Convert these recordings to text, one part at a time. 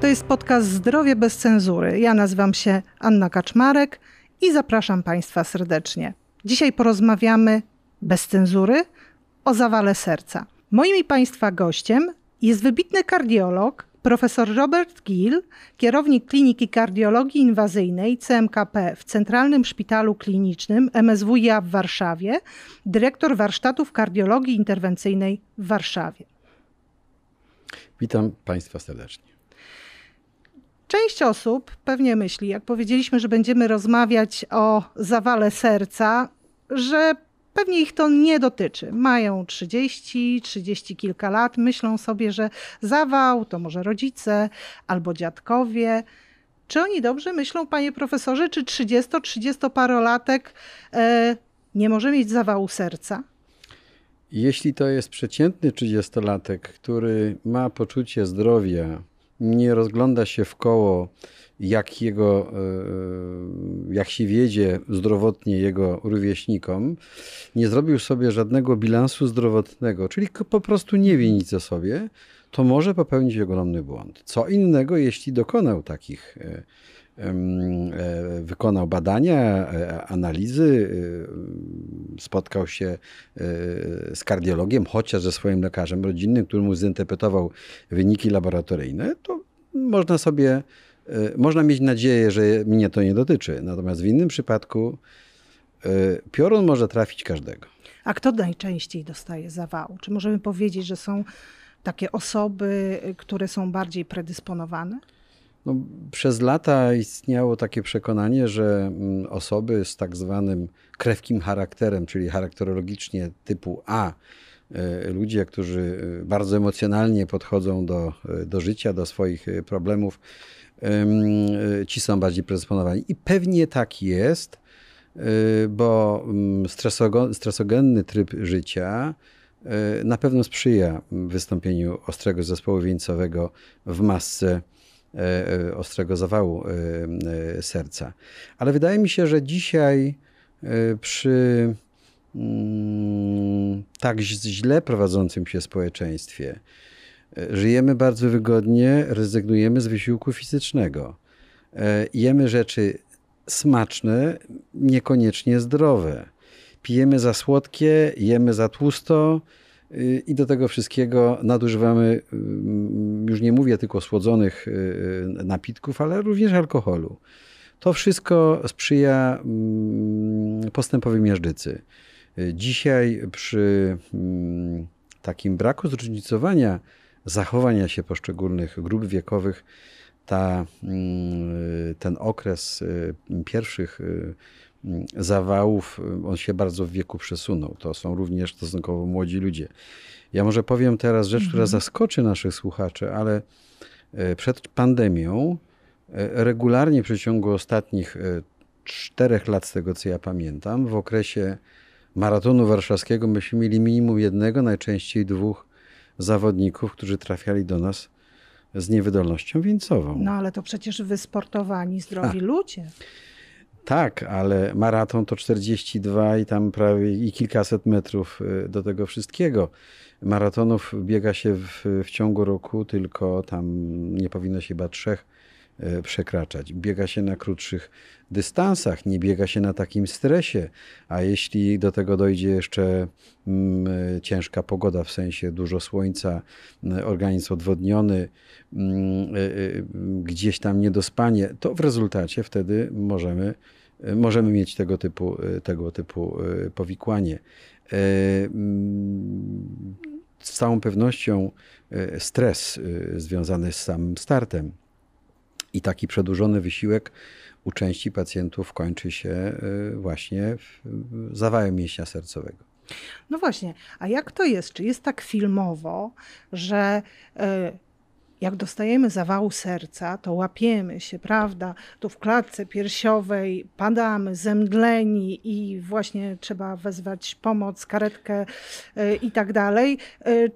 To jest podcast Zdrowie bez cenzury. Ja nazywam się Anna Kaczmarek i zapraszam Państwa serdecznie. Dzisiaj porozmawiamy bez cenzury o zawale serca. Moim i Państwa gościem jest wybitny kardiolog, profesor Robert Gill, kierownik Kliniki Kardiologii Inwazyjnej CMKP w Centralnym Szpitalu Klinicznym MSWiA w Warszawie, dyrektor warsztatów kardiologii interwencyjnej w Warszawie. Witam Państwa serdecznie. Część osób pewnie myśli, jak powiedzieliśmy, że będziemy rozmawiać o zawale serca, że pewnie ich to nie dotyczy. Mają 30, 30 kilka lat, myślą sobie, że zawał to może rodzice albo dziadkowie. Czy oni dobrze myślą, panie profesorze, czy 30-30-parolatek e, nie może mieć zawału serca? Jeśli to jest przeciętny 30-latek, który ma poczucie zdrowia, nie rozgląda się w koło, jak, jego, e, jak się wiedzie zdrowotnie jego rówieśnikom, nie zrobił sobie żadnego bilansu zdrowotnego, czyli po prostu nie wie nic o sobie, to może popełnić ogromny błąd. Co innego, jeśli dokonał takich e, e, wykonał badania, analizy, spotkał się z kardiologiem, chociaż ze swoim lekarzem rodzinnym, który mu zinterpretował wyniki laboratoryjne, to można sobie można mieć nadzieję, że mnie to nie dotyczy. Natomiast w innym przypadku piorun może trafić każdego. A kto najczęściej dostaje zawału? Czy możemy powiedzieć, że są takie osoby, które są bardziej predysponowane? No, przez lata istniało takie przekonanie, że mm, osoby z tak zwanym krewkim charakterem, czyli charakterologicznie typu A, y, ludzie, którzy bardzo emocjonalnie podchodzą do, do życia, do swoich problemów, E, ci są bardziej predysponowani. I pewnie tak jest, e, bo mm, stresogenny tryb życia e, na pewno sprzyja wystąpieniu ostrego zespołu wieńcowego w masce ostrego zawału serca. Ale wydaje mi się, że dzisiaj przy mm, tak źle prowadzącym się społeczeństwie, Żyjemy bardzo wygodnie, rezygnujemy z wysiłku fizycznego. E, jemy rzeczy smaczne, niekoniecznie zdrowe. Pijemy za słodkie, jemy za tłusto i do tego wszystkiego nadużywamy, y, już nie mówię tylko słodzonych y, napitków, ale również alkoholu. To wszystko sprzyja mm, postępowi miażdżycy. Dzisiaj przy mm, takim braku zróżnicowania zachowania się poszczególnych grup wiekowych, ta, mm, ten okres y, pierwszych y, mm, zawałów, y, on się bardzo w wieku przesunął. To są również stosunkowo młodzi ludzie. Ja może powiem teraz rzecz, która mhm. zaskoczy naszych słuchaczy, ale przed pandemią regularnie w przeciągu ostatnich czterech lat, z tego co ja pamiętam, w okresie maratonu warszawskiego myśmy mieli minimum jednego, najczęściej dwóch zawodników, którzy trafiali do nas z niewydolnością wieńcową. No ale to przecież wysportowani, zdrowi A. ludzie. Tak, ale maraton to 42 i tam prawie i kilkaset metrów y, do tego wszystkiego. Maratonów biega się w, w ciągu roku, tylko tam nie powinno się chyba trzech przekraczać. Biega się na krótszych dystansach, nie biega się na takim stresie, a jeśli do tego dojdzie jeszcze mm, e, ciężka pogoda, w sensie dużo słońca, organizm odwodniony, mm, e, gdzieś tam niedospanie, to w rezultacie wtedy możemy, możemy mieć tego typu, tego typu powikłanie. Mm, z całą pewnością stres związany z samym startem i taki przedłużony wysiłek u części pacjentów kończy się y, właśnie zawałem mięśnia sercowego. No właśnie, a jak to jest? Czy jest tak filmowo, że y, jak dostajemy zawału serca, to łapiemy się, prawda? Tu w klatce piersiowej padamy, zemdleni i właśnie trzeba wezwać pomoc, karetkę y, i tak dalej.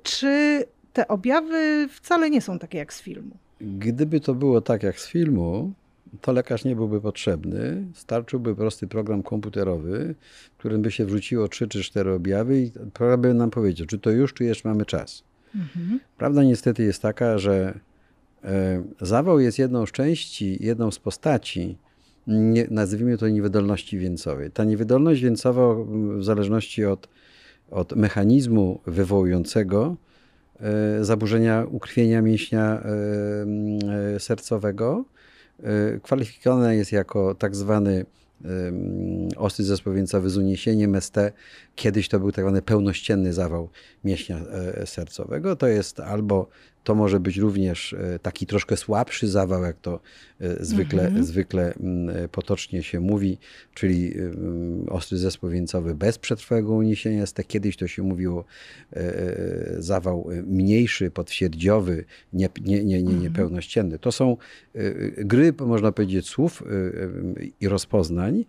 Czy te objawy wcale nie są takie jak z filmu? Gdyby to było tak jak z filmu, to lekarz nie byłby potrzebny. Starczyłby prosty program komputerowy, w którym by się wrzuciło 3 czy 4 objawy i program by nam powiedział, czy to już, czy jeszcze mamy czas. Mhm. Prawda niestety jest taka, że Zawał jest jedną z części, jedną z postaci, nie, nazwijmy to niewydolności wieńcowej. Ta niewydolność wieńcowa w zależności od, od mechanizmu wywołującego zaburzenia ukrwienia mięśnia sercowego kwalifikowana jest jako tak zwany ostry zespół wieńcowy z uniesieniem ST. Kiedyś to był tak zwany pełnościenny zawał mięśnia e, sercowego. To jest albo to może być również e, taki troszkę słabszy zawał, jak to e, zwykle, mhm. zwykle mm, potocznie się mówi, czyli ostry zespół wieńcowy bez przetrwałego uniesienia ST. Kiedyś to się mówiło zawał mniejszy, potwierdziowy, nie, nie, nie, nie, niepełnościenny. To są gry, można powiedzieć, słów i rozpoznań,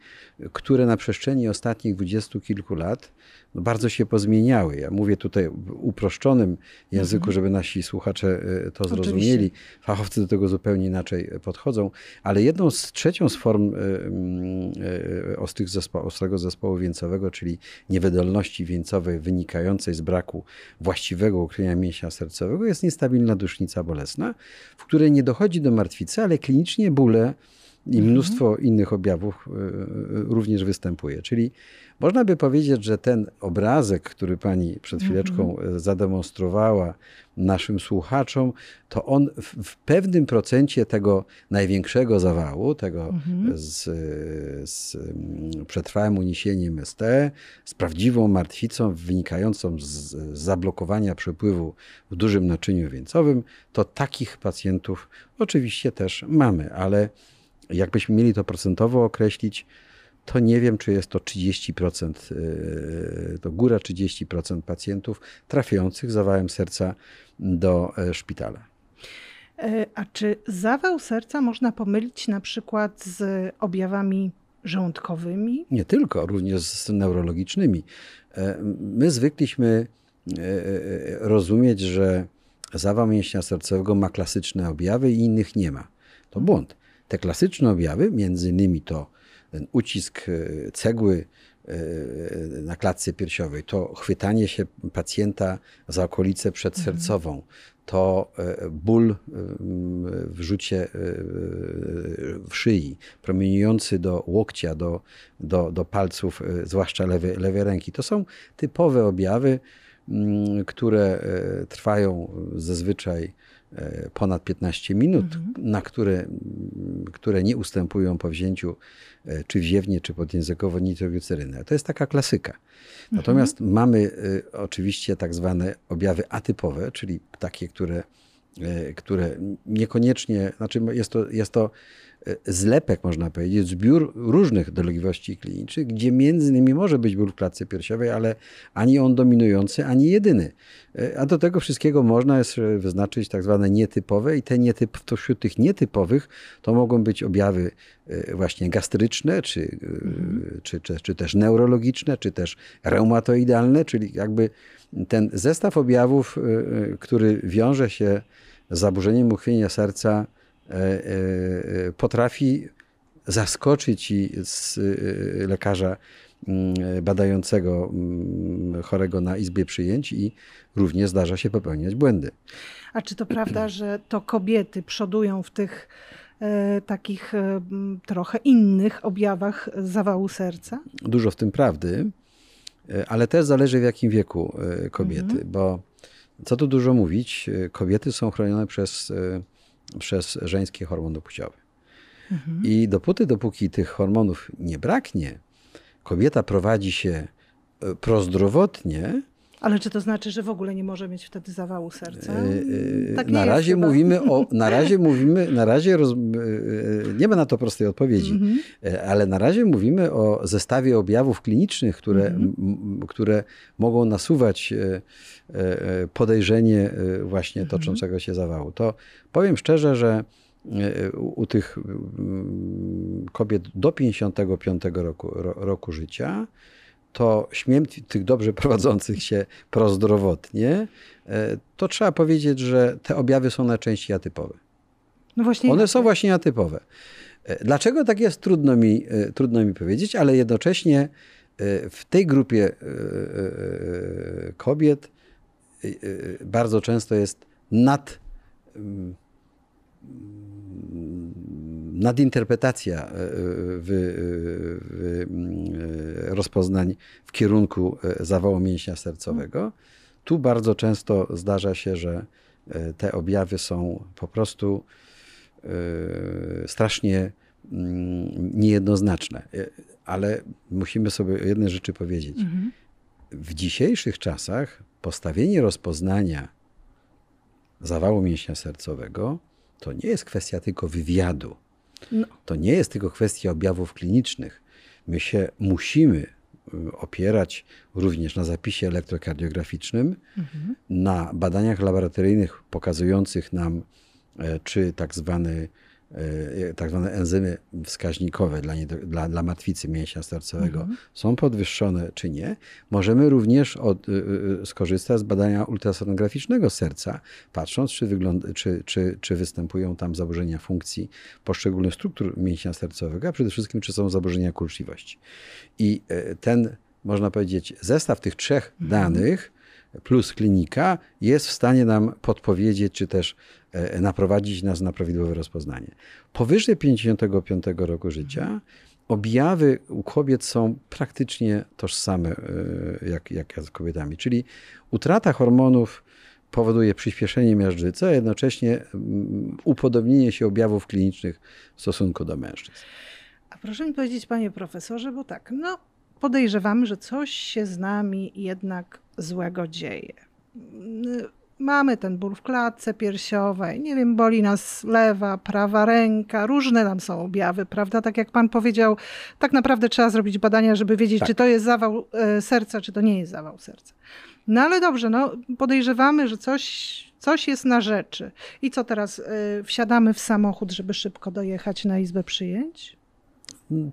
które na przestrzeni ostatnich dwudziestu kilku lat no bardzo się pozmieniały. Ja mówię tutaj w uproszczonym języku, mhm. żeby nasi słuchacze e, to zrozumieli. Oczywiście. Fachowcy do tego zupełnie inaczej podchodzą, ale jedną z trzecią z form e, ostrych zespołu, ostrego zespołu wieńcowego, czyli niewydolności wieńcowej wynikającej z braku właściwego ukrycia mięśnia sercowego jest niestabilna dusznica bolesna, w której nie dochodzi do martwicy, ale klinicznie bóle i mhm. mnóstwo innych objawów również występuje. Czyli można by powiedzieć, że ten obrazek, który pani przed chwileczką mm -hmm. zademonstrowała naszym słuchaczom, to on w, w, pewnym procencie tego największego zawału, tego -hmm. z, z mm, przetrwałym uniesieniem ST, z prawdziwą martwicą wynikającą z, z zablokowania przepływu w dużym naczyniu wieńcowym, to takich pacjentów oczywiście też mamy, ale jakbyśmy mieli to procentowo określić, to nie wiem, czy jest to 30%, y, to góra 30% pacjentów trafiających zawałem serca do e, szpitala. E, a czy zawał serca można pomylić na przykład z objawami żołądkowymi? Nie tylko, również z neurologicznymi. E, my zwykliśmy rozumieć, że zawał mięśnia sercowego ma klasyczne objawy i innych nie ma. To błąd. Te klasyczne objawy, między innymi to ten ucisk e, cegły e, na klatce piersiowej, to chwytanie się pacjenta za okolicę przedsercową, to e, ból w rzucie w szyi, promieniujący do łokcia, do, do, do palców, zwłaszcza lewej, lewej ręki. To są typowe objawy, które trwają zazwyczaj ponad 15 minut, mhm. na które, które nie ustępują po wzięciu e, czy wziewnie, czy podjęzykowo nitroglicerynę. To jest taka klasyka. Natomiast mhm. mamy e, oczywiście tak zwane objawy atypowe, czyli takie, które, które niekoniecznie, znaczy jest to, jest to zlepek, można powiedzieć, zbiór różnych dolegliwości klinicznych, gdzie między innymi może być ból w klatce piersiowej, ale ani on dominujący, ani jedyny. A do tego wszystkiego można jest wyznaczyć tak zwane nietypowe i te nietyp, to wśród tych nietypowych to mogą być objawy e, właśnie gastryczne, czy, mhm. czy, czy, czy też neurologiczne, czy też reumatoidalne, czyli jakby ten zestaw objawów, e, który wiąże się z zaburzeniem uchwienia serca, E, e, potrafi zaskoczyć i z e, lekarza mm, badającego mm, chorego na izbie przyjęć i również zdarza się popełniać błędy. A czy to prawda, że to kobiety przodują w tych e, takich e, trochę innych objawach zawału serca? Dużo w tym prawdy, ale też zależy w jakim wieku kobiety, mhm. bo co tu dużo mówić, kobiety są chronione przez przez żeńskie hormony płciowe. Mhm. I dopóty, dopóki tych hormonów nie braknie, kobieta prowadzi się e, prozdrowotnie. Ale czy to znaczy, że w ogóle nie może mieć wtedy zawału serca? Yy, tak na razie chyba. mówimy o, na razie mówimy, na razie roz, nie ma na to prostej odpowiedzi, mhm. ale na razie mówimy o zestawie objawów klinicznych, które, mhm. które mogą nasuwać podejrzenie właśnie mhm. toczącego się zawału. To Powiem szczerze, że e, u tych mm, kobiet do 55 roku, roku życia, to śmiem tych dobrze prowadzących się prozdrowotnie, e, to trzeba powiedzieć, że te objawy są najczęściej atypowe. No właśnie One są właśnie atypowe. E, dlaczego tak jest, trudno mi, trudno mi powiedzieć, ale jednocześnie w tej grupie kobiet bardzo często jest nad nadinterpretacja w, w, rozpoznań w kierunku zawału mięśnia sercowego. Tu bardzo często zdarza się, że te objawy są po prostu strasznie mm, niejednoznaczne. Ale musimy sobie o jednej rzeczy powiedzieć. Mhm. W dzisiejszych czasach postawienie rozpoznania zawału mięśnia sercowego to nie jest kwestia tylko wywiadu. No. To nie jest tylko kwestia objawów klinicznych. My się musimy y, opierać również na zapisie elektrokardiograficznym, mhm. na badaniach laboratoryjnych pokazujących nam, e, czy tak zwany tak zwane enzymy wskaźnikowe dla, dla, dla martwicy mięśnia sercowego mhm. są podwyższone czy nie, możemy również od, y, y, skorzystać z badania ultrasonograficznego serca, patrząc, czy, wygląda, czy, czy, czy występują tam zaburzenia funkcji poszczególnych struktur mięśnia sercowego, a przede wszystkim, czy są zaburzenia kurczliwości. I e, ten, można powiedzieć, zestaw tych trzech mhm. danych plus klinika jest w stanie nam podpowiedzieć, czy też e, naprowadzić nas na prawidłowe rozpoznanie. Powyżej 55 roku życia objawy u kobiet są praktycznie tożsame e, jak, jak z kobietami, czyli utrata hormonów powoduje przyspieszenie miażdżycy, a jednocześnie upodobnienie się objawów klinicznych w stosunku do mężczyzn. A proszę mi powiedzieć, panie profesorze, bo tak, no podejrzewamy, że coś się z nami jednak złego dzieje. Mamy ten ból w klatce piersiowej, nie wiem, boli nas lewa, prawa ręka, różne tam są objawy, prawda? Tak jak pan powiedział, tak naprawdę trzeba zrobić badania, żeby wiedzieć, tak. czy to jest zawał e, serca, czy to nie jest zawał serca. No ale dobrze, no, podejrzewamy, że coś, coś jest na rzeczy. I co teraz? E, wsiadamy w samochód, żeby szybko dojechać na izbę przyjęć?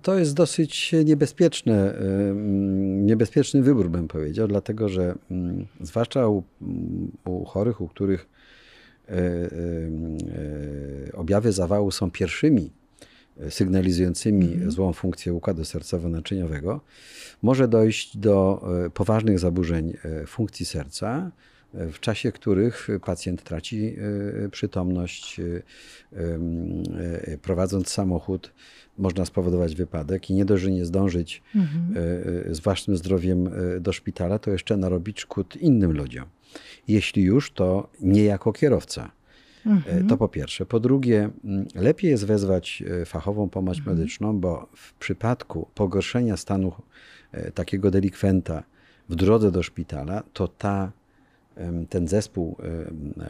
To jest dosyć niebezpieczny, niebezpieczny wybór, bym powiedział, dlatego że mm, zwłaszcza u, u chorych, u których e, e, objawy zawału są pierwszymi e, sygnalizującymi mm. złą funkcję układu sercowo-naczyniowego, może dojść do poważnych zaburzeń funkcji serca, w czasie których pacjent traci przytomność, prowadząc samochód, można spowodować wypadek i nie dość, że nie zdążyć mhm. E, e, z własnym zdrowiem e, do szpitala, to jeszcze narobić szkód innym ludziom. Jeśli już, to nie jako kierowca. Mhm. To po pierwsze. Po drugie, lepiej jest wezwać fachową pomoc mhm. medyczną, bo w przypadku pogorszenia stanu takiego delikwenta w drodze do szpitala, to ta ten zespół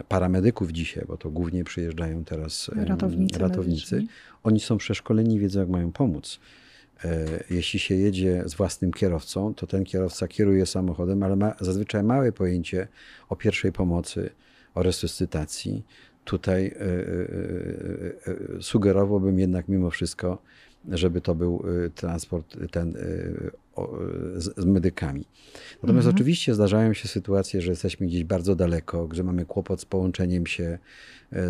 paramedyków dzisiaj, bo to głównie przyjeżdżają teraz ratownicy, ratownicy oni są przeszkoleni, wiedzą jak mają pomóc. E, jeśli się jedzie z własnym kierowcą, to ten kierowca kieruje samochodem, ale ma zazwyczaj małe pojęcie o pierwszej pomocy, o resuscytacji. Tutaj e, e, sugerowałbym jednak mimo wszystko, żeby to był transport ten z, z medykami. Natomiast mhm. oczywiście zdarzają się sytuacje, że jesteśmy gdzieś bardzo daleko, że mamy kłopot z połączeniem się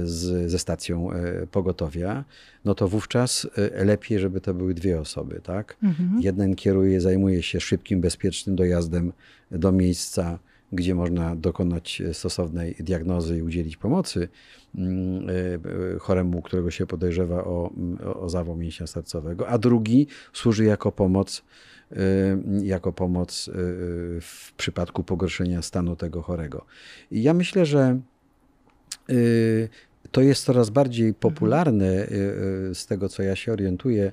z, ze stacją pogotowia, no to wówczas lepiej, żeby to były dwie osoby, tak? Mhm. Jeden kieruje, zajmuje się szybkim, bezpiecznym dojazdem do miejsca, gdzie można dokonać stosownej diagnozy i udzielić pomocy mm, choremu, którego się podejrzewa o, o zawał mięśnia sercowego, a drugi służy jako pomoc jako pomoc w przypadku pogorszenia stanu tego chorego. I ja myślę, że to jest coraz bardziej mhm. popularne z tego, co ja się orientuję.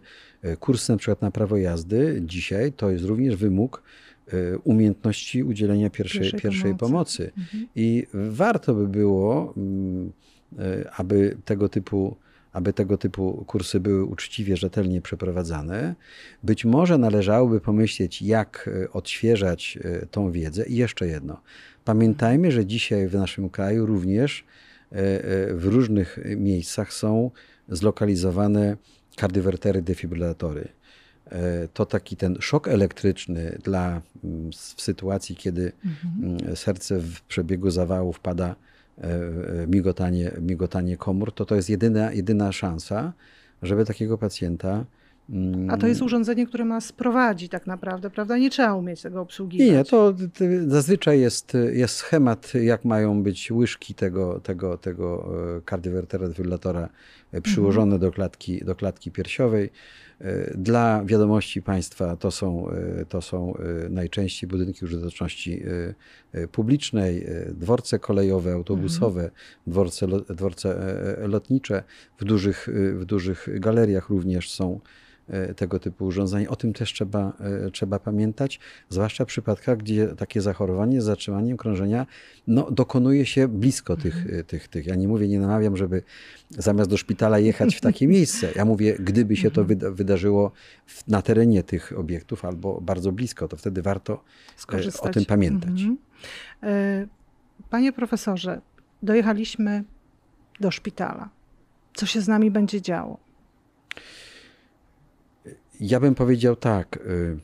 Kurs na przykład na prawo jazdy dzisiaj to jest również wymóg umiejętności udzielenia pierwszej, pierwszej, pierwszej pomocy. pomocy. Mhm. I warto by było, mm, aby tego typu aby tego typu kursy były uczciwie, rzetelnie przeprowadzane. Być może należałoby pomyśleć, jak e, odświeżać e, tą wiedzę. I jeszcze jedno. Pamiętajmy, że dzisiaj w naszym kraju również e, w różnych miejscach są zlokalizowane kardiowertery, defibrylatory. To taki ten szok elektryczny dla, w sytuacji, kiedy mhm. serce w przebiegu zawału wpada E, migotanie, migotanie komór, to to jest jedyna, jedyna szansa, żeby takiego pacjenta A to jest urządzenie, które ma sprowadzić tak naprawdę, prawda? Nie trzeba umieć tego obsługiwać. Nie, to, zazwyczaj jest, jest schemat, jak mają być łyżki tego, tego, tego e, kardiowertera defibrylatora e, przyłożone mhm. do, klatki, do klatki piersiowej. E, dla wiadomości państwa to są, to są najczęściej budynki użyteczności publicznej, dworce kolejowe, autobusowe, mhm. dworce, dworce lotnicze. W dużych, w dużych galeriach również są E, tego typu urządzeń. O tym też trzeba, e, trzeba pamiętać, zwłaszcza w przypadkach, gdzie takie zachorowanie z zatrzymaniem krążenia no, dokonuje się blisko tych, mhm. E, tych, tych. Ja nie mówię, nie namawiam, żeby zamiast do szpitala jechać w takie miejsce. Ja mówię, gdyby się to mhm. wydarzyło na terenie tych obiektów albo bardzo blisko, to wtedy warto Skorzystać. o tym pamiętać. Mhm. Panie profesorze, dojechaliśmy do szpitala. Co się z nami będzie działo? Ja bym powiedział tak. Y,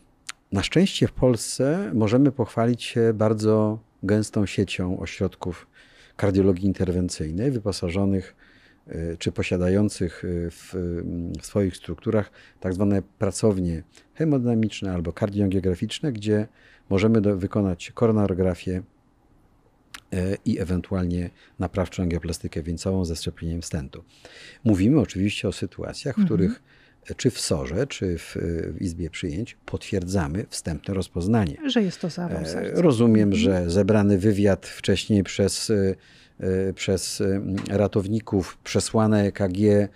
na szczęście w Polsce możemy pochwalić się bardzo gęstą siecią ośrodków kardiologii interwencyjnej, wyposażonych y, czy posiadających y, w, w swoich strukturach tak zwane pracownie hemodynamiczne albo kardiogiograficzne, gdzie możemy do, wykonać koronarografię i ewentualnie naprawczą angioplastykę wieńcową ze szczepieniem stentu. Mówimy oczywiście o sytuacjach, w mhm. których czy w SORze, czy w, w, Izbie Przyjęć potwierdzamy wstępne rozpoznanie. Że jest to zawał e, serca. Rozumiem, mhm. że zebrany wywiad wcześniej przez e, E, przez e, ratowników przesłane EKG e,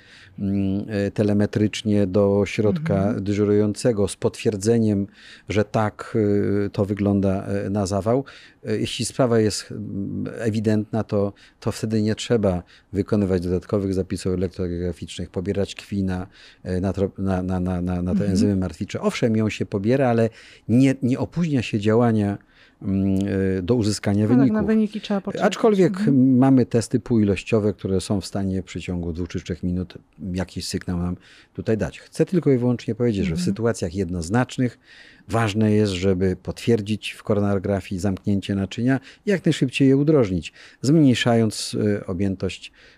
telemetrycznie do środka mhm. dyżurującego z potwierdzeniem, że tak to wygląda na zawał. Jeśli sprawa jest ewidentna, to, to wtedy nie trzeba wykonywać dodatkowych zapisów elektrograficznych, pobierać krwi na, na, na, na, na, na te mhm. enzymy martwicze. Owszem, ją się pobiera, ale nie, nie opóźnia się działania y, do uzyskania no wyników. Tak, na wyniki trzeba poczekać. Aczkolwiek mhm. mamy testy półilościowe, które są w stanie w przeciągu dwóch czy trzech minut jakiś sygnał nam tutaj dać. Chcę tylko i wyłącznie powiedzieć, mhm. że w mhm. sytuacjach jednoznacznych ważne jest, żeby potwierdzić w koronarografii zamknięcie naczynia i jak najszybciej je udrożnić, zmniejszając y, objętość E,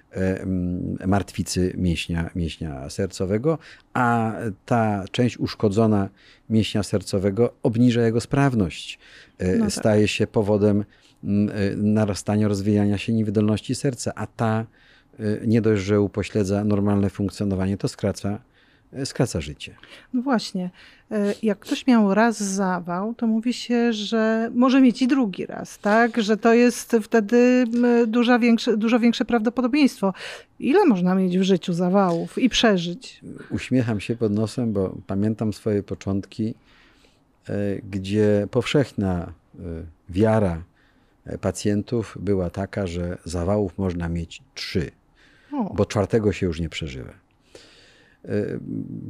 martwicy mięśnia, mięśnia sercowego, a ta część uszkodzona mięśnia sercowego obniża jego sprawność. E, no tak. Staje się powodem e, narastania, rozwijania się niewydolności serca, a ta nie dość, że upośledza normalne funkcjonowanie, to skraca E, skraca życie. No właśnie. E, jak ktoś miał raz zawał, to mówi się, że może mieć i drugi raz, tak? Że to jest wtedy dużo większe, dużo większe prawdopodobieństwo. Ile można mieć w życiu zawałów i przeżyć? Uśmiecham się pod nosem, bo pamiętam swoje początki, e, gdzie powszechna wiara pacjentów była taka, że zawałów można mieć trzy, o. bo czwartego się już nie przeżywa. E,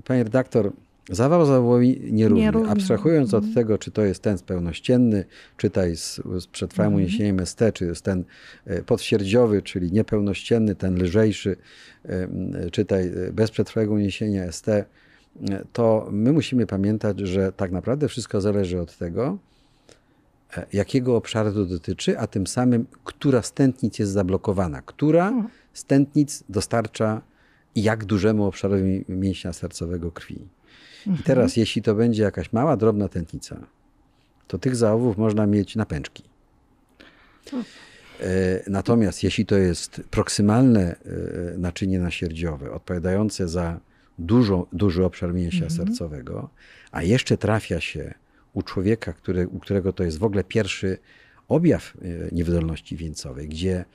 panie redaktor, zawał zawołowi nierówny. nierówny. Abstrahując od mhm. tego, czy to jest ten pełnościenny, czytaj z, z przetrwałym mhm. uniesieniem ST, czy jest ten e, podświerdziowy, czyli niepełnościenny, ten lżejszy, e, czytaj bez przetrwałego uniesienia ST, to my musimy pamiętać, że tak naprawdę wszystko zależy od tego, jakiego obszaru to dotyczy, a tym samym, która z tętnic jest zablokowana, która mhm. z tętnic dostarcza jak dużemu obszarowi mięśnia sercowego krwi. Mhm. I teraz, jeśli to będzie jakaś mała, drobna tętnica, to tych załowów można mieć na pęczki. E, natomiast jeśli to jest proksymalne e, naczynie nasierdziowe, odpowiadające za dużo, duży obszar mięśnia mhm. sercowego, a jeszcze trafia się u człowieka, który, u którego to jest w ogóle pierwszy objaw e, niewydolności wieńcowej, gdzie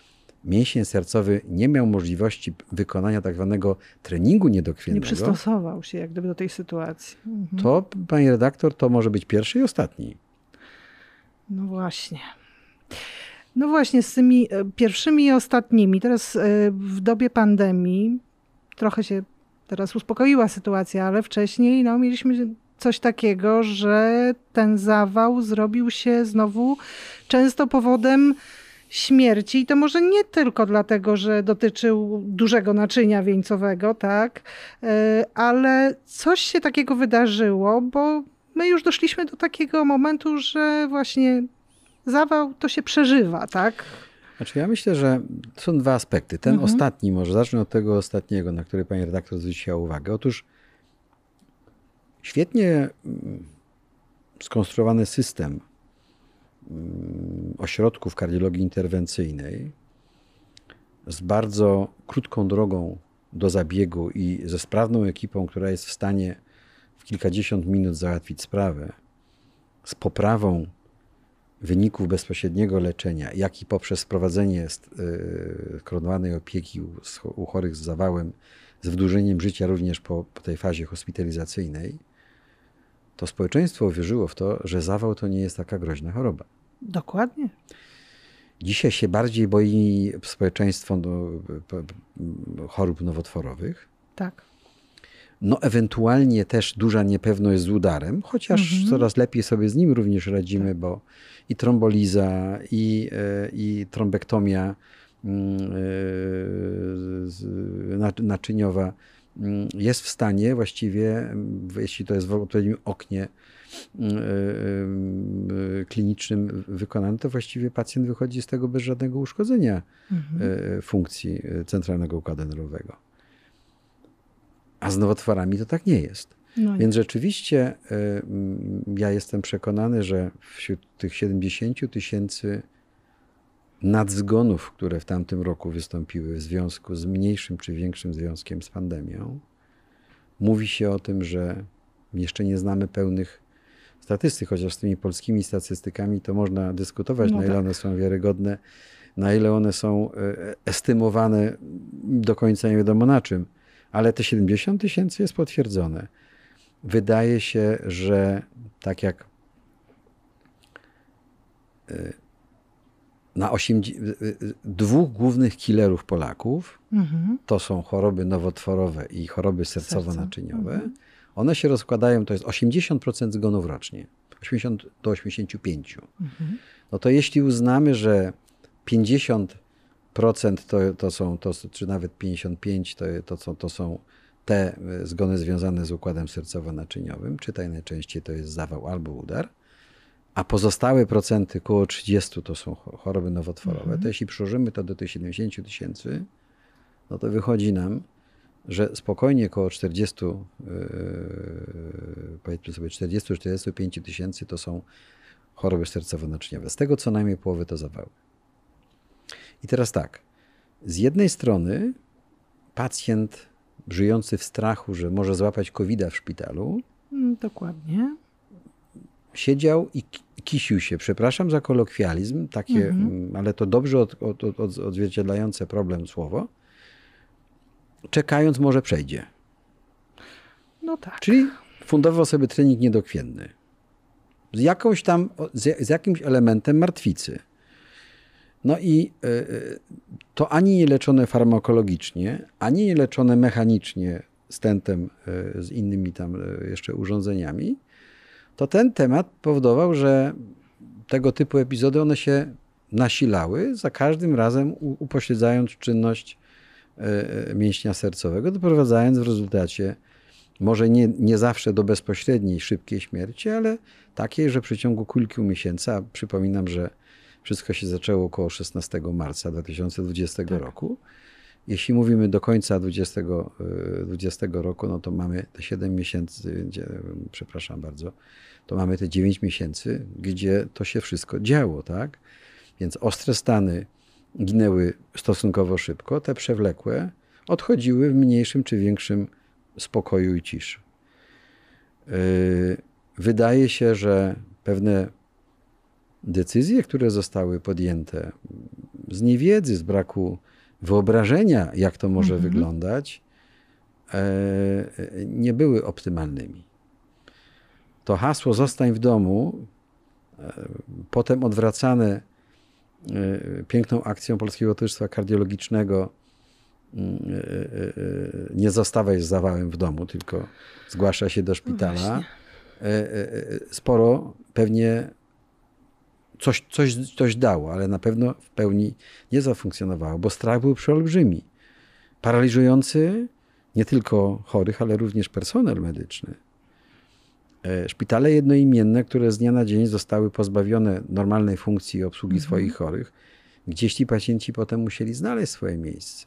mięsień sercowy nie miał możliwości wykonania tak zwanego treningu niedokrwiennego. Nie przystosował się jak gdyby do tej sytuacji. Mhm. To, pani redaktor, to może być pierwszy i ostatni. No właśnie. No właśnie, z tymi e, pierwszymi i ostatnimi. Teraz e, w dobie pandemii trochę się teraz uspokoiła sytuacja, ale wcześniej no, mieliśmy coś takiego, że ten zawał zrobił się znowu często powodem śmierci. I to może nie tylko dlatego, że dotyczył dużego naczynia wieńcowego, tak, e, ale coś się takiego wydarzyło, bo my już doszliśmy do takiego momentu, że właśnie zawał to się przeżywa, tak? Znaczy ja myślę, że są dwa aspekty. Ten mhm. ostatni, może zacznę od tego ostatniego, na który pani redaktor zwróciła uwagę. Otóż świetnie mm, skonstruowany system ośrodków kardiologii interwencyjnej z bardzo krótką drogą do zabiegu i ze sprawną ekipą, która jest w stanie w kilkadziesiąt minut załatwić sprawę, z poprawą wyników bezpośredniego leczenia, jak i poprzez wprowadzenie skoronowanej opieki u chorych z zawałem, z wydłużeniem życia również po, po tej fazie hospitalizacyjnej, to społeczeństwo uwierzyło w to, że zawał to nie jest taka groźna choroba. Dokładnie. Dzisiaj się bardziej boi społeczeństwo do, chorób nowotworowych. Tak. No, ewentualnie też duża niepewność z udarem, chociaż mhm. coraz lepiej sobie z nim również radzimy, tak. bo i tromboliza, i, e, i trombektomia mm, e, naczyniowa jest w stanie właściwie, jeśli to jest w odpowiednim oknie mm, e, klinicznym wykonane, to właściwie pacjent wychodzi z tego bez żadnego uszkodzenia mhm. funkcji centralnego układu nerwowego. A z nowotworami to tak nie jest. No Więc rzeczywiście y, ja jestem przekonany, że wśród tych 70 tysięcy nadzgonów, które w tamtym roku wystąpiły w związku z mniejszym czy większym związkiem z pandemią, mówi się o tym, że jeszcze nie znamy pełnych statystyk, chociaż z tymi polskimi statystykami to można dyskutować, no na ile tak. one są wiarygodne, na ile one są y, estymowane do końca nie wiadomo na czym ale te 70 tysięcy jest potwierdzone. Wydaje się, że tak jak y, na 8, y, y, dwóch głównych killerów Polaków, mhm. to są choroby nowotworowe i choroby sercowo-naczyniowe, mhm. one się rozkładają, to jest 80% zgonów rocznie, 80 do 85. Mhm. No to jeśli uznamy, że 50 procent to, to są, to, czy nawet 55 to, to, są, to są te zgony związane z układem sercowo-naczyniowym, czytaj najczęściej to jest zawał albo udar, a pozostałe procenty, około 30 to są choroby nowotworowe, mhm. to jeśli przyłożymy to do tych 70 tysięcy, no to wychodzi nam, że spokojnie około 40, yy, powiedzmy sobie 40-45 tysięcy to są choroby sercowo-naczyniowe. Z tego co najmniej połowy to zawały. I teraz tak, z jednej strony pacjent żyjący w strachu, że może złapać covid w szpitalu. Mm, dokładnie. Siedział i kisił się. Przepraszam za kolokwializm, takie, mhm. Mm, ale to dobrze od, od, od, odzwierciedlające problem słowo. Czekając, może przejdzie. No tak. Czyli fundował sobie trening niedokrwienny. Z jakąś tam, z, z jakimś elementem martwicy. No i e, e, to ani nie leczone farmakologicznie, ani nie leczone mechanicznie stentem e, z innymi tam jeszcze urządzeniami, to ten temat powodował, że tego typu epizody one się nasilały, za każdym razem upośledzając czynność mięśnia sercowego, doprowadzając w rezultacie może nie, nie zawsze do bezpośredniej, szybkiej śmierci, ale takiej, że w przeciągu kilku miesięcy, a przypominam, że wszystko się zaczęło około 16 marca 2020 tak. roku. Jeśli mówimy do końca 2020 y, roku, no to mamy te 7 miesięcy, przepraszam bardzo, to mamy te 9 miesięcy, gdzie to się wszystko działo, tak? Więc ostre stany ginęły stosunkowo szybko, te przewlekłe odchodziły w mniejszym czy większym spokoju i ciszy. Y, wydaje się, że pewne decyzje, które zostały podjęte z niewiedzy, z braku wyobrażenia, jak to może mhm. wyglądać, e, nie były optymalnymi. To hasło zostań w domu, e, potem odwracane e, piękną akcją Polskiego Towarzystwa Kardiologicznego mm, nie zostawaj z zawałem w domu, tylko zgłasza się do szpitala. No sporo pewnie coś, coś, coś dało, ale na pewno w pełni nie zafunkcjonowało, bo strach był przeolbrzymi. Paraliżujący nie tylko chorych, ale również personel medyczny. E, szpitale jednoimienne, które z dnia na dzień zostały pozbawione normalnej funkcji obsługi mhm. swoich chorych, gdzieś ci pacjenci potem musieli znaleźć swoje miejsce.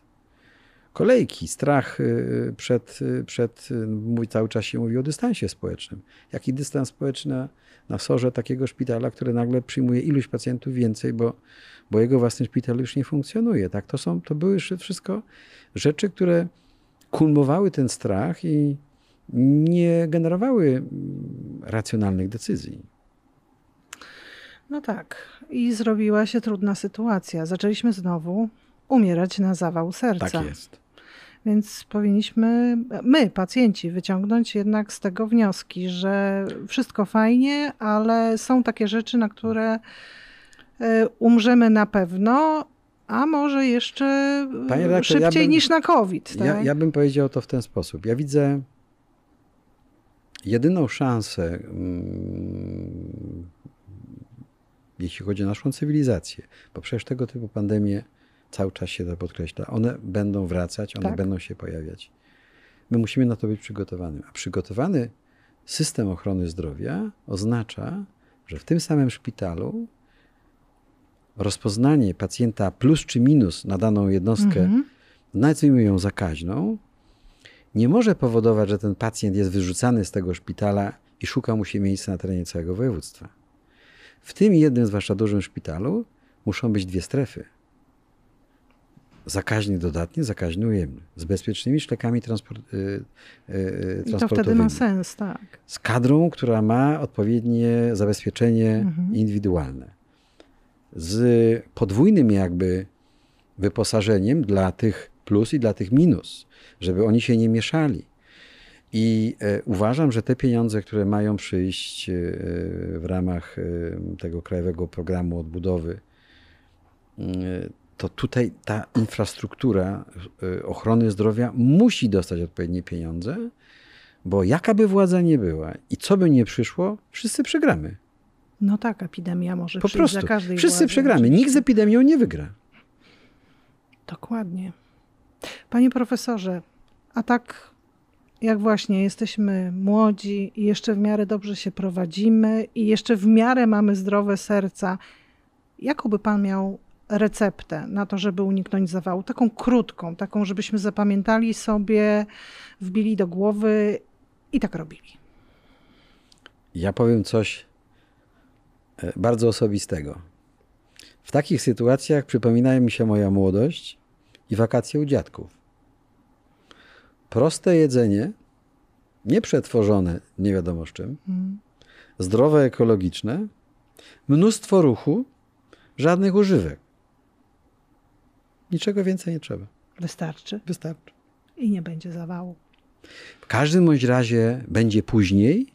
Kolejki, strach y, przed, y, przed y, mówi, cały czas się mówi o dystansie społecznym. Jaki dystans społeczny na, na sorze takiego szpitala, który nagle przyjmuje iluś pacjentów więcej, bo, bo jego własny szpital już nie funkcjonuje. Tak? To, są, to były wszystko rzeczy, które kulmowały ten strach i nie generowały mm, racjonalnych decyzji. No tak. I zrobiła się trudna sytuacja. Zaczęliśmy znowu umierać na zawał serca. Tak jest. Więc powinniśmy, my, pacjenci, wyciągnąć jednak z tego wnioski, że wszystko fajnie, ale są takie rzeczy, na które e, umrzemy na pewno, a może jeszcze redaktor, szybciej ja bym, niż na COVID. Tak? Ja, ja bym powiedział to w ten sposób. Ja widzę jedyną szansę, mm, jeśli chodzi o naszą cywilizację, bo przecież tego typu pandemie cały czas się to podkreśla, one będą wracać, one tak. będą się pojawiać. My musimy na to być przygotowanym. A przygotowany system ochrony zdrowia oznacza, że w tym samym szpitalu rozpoznanie pacjenta plus czy minus na daną jednostkę, mhm. nazwijmy ją zakaźną, nie może powodować, że ten pacjent jest wyrzucany z tego szpitala i szuka mu się miejsca na terenie całego województwa. W tym jednym, zwłaszcza dużym szpitalu, muszą być dwie strefy. Zakaźny dodatni, zakaźny ujemny. Z bezpiecznymi szlakami transport, yy, yy, I to wtedy ma sens, tak. Z kadrą, która ma odpowiednie zabezpieczenie mhm. indywidualne. Z podwójnym jakby wyposażeniem dla tych plus i dla tych minus, żeby oni się nie mieszali. I e, uważam, że te pieniądze, które mają przyjść e, w ramach e, tego krajowego programu odbudowy, to tutaj ta infrastruktura ochrony zdrowia musi dostać odpowiednie pieniądze, bo jaka by władza nie była i co by nie przyszło, wszyscy przegramy. No tak, epidemia może po prostu. za każdej Wszyscy władzy, przegramy. Nikt z epidemią nie wygra. Dokładnie. Panie profesorze, a tak jak właśnie jesteśmy młodzi i jeszcze w miarę dobrze się prowadzimy i jeszcze w miarę mamy zdrowe serca, jaką by pan miał receptę na to, żeby uniknąć zawału? Taką krótką, taką, żebyśmy zapamiętali sobie, wbili do głowy i tak robili. Ja powiem coś e, bardzo osobistego. W takich sytuacjach przypomina mi się moja młodość i wakacje u dziadków. Proste jedzenie, nieprzetworzone nie wiadomo z czym, mm. zdrowe, ekologiczne, mnóstwo ruchu, żadnych używek. Niczego więcej nie trzeba. Wystarczy. Wystarczy. I nie będzie zawału. W każdym bądź razie będzie później,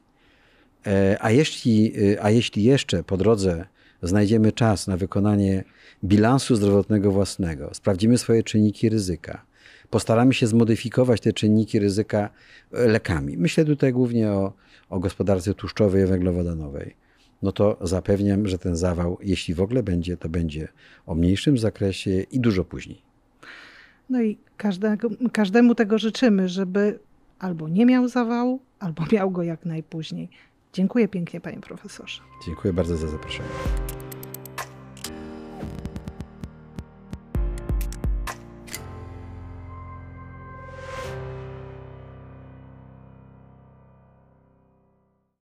e, a jeśli, e, a jeśli jeszcze po drodze znajdziemy czas na wykonanie bilansu zdrowotnego własnego, sprawdzimy swoje czynniki ryzyka, postaramy się zmodyfikować te czynniki ryzyka lekami. Myślę tutaj głównie o, o gospodarce tłuszczowej i węglowodanowej. No to zapewniam, że ten zawał, jeśli w ogóle będzie, to będzie o mniejszym zakresie i dużo później. No i każdego, każdemu tego życzymy, żeby albo nie miał zawału, albo miał go jak najpóźniej. Dziękuję pięknie, panie profesorze. Dziękuję bardzo za zaproszenie.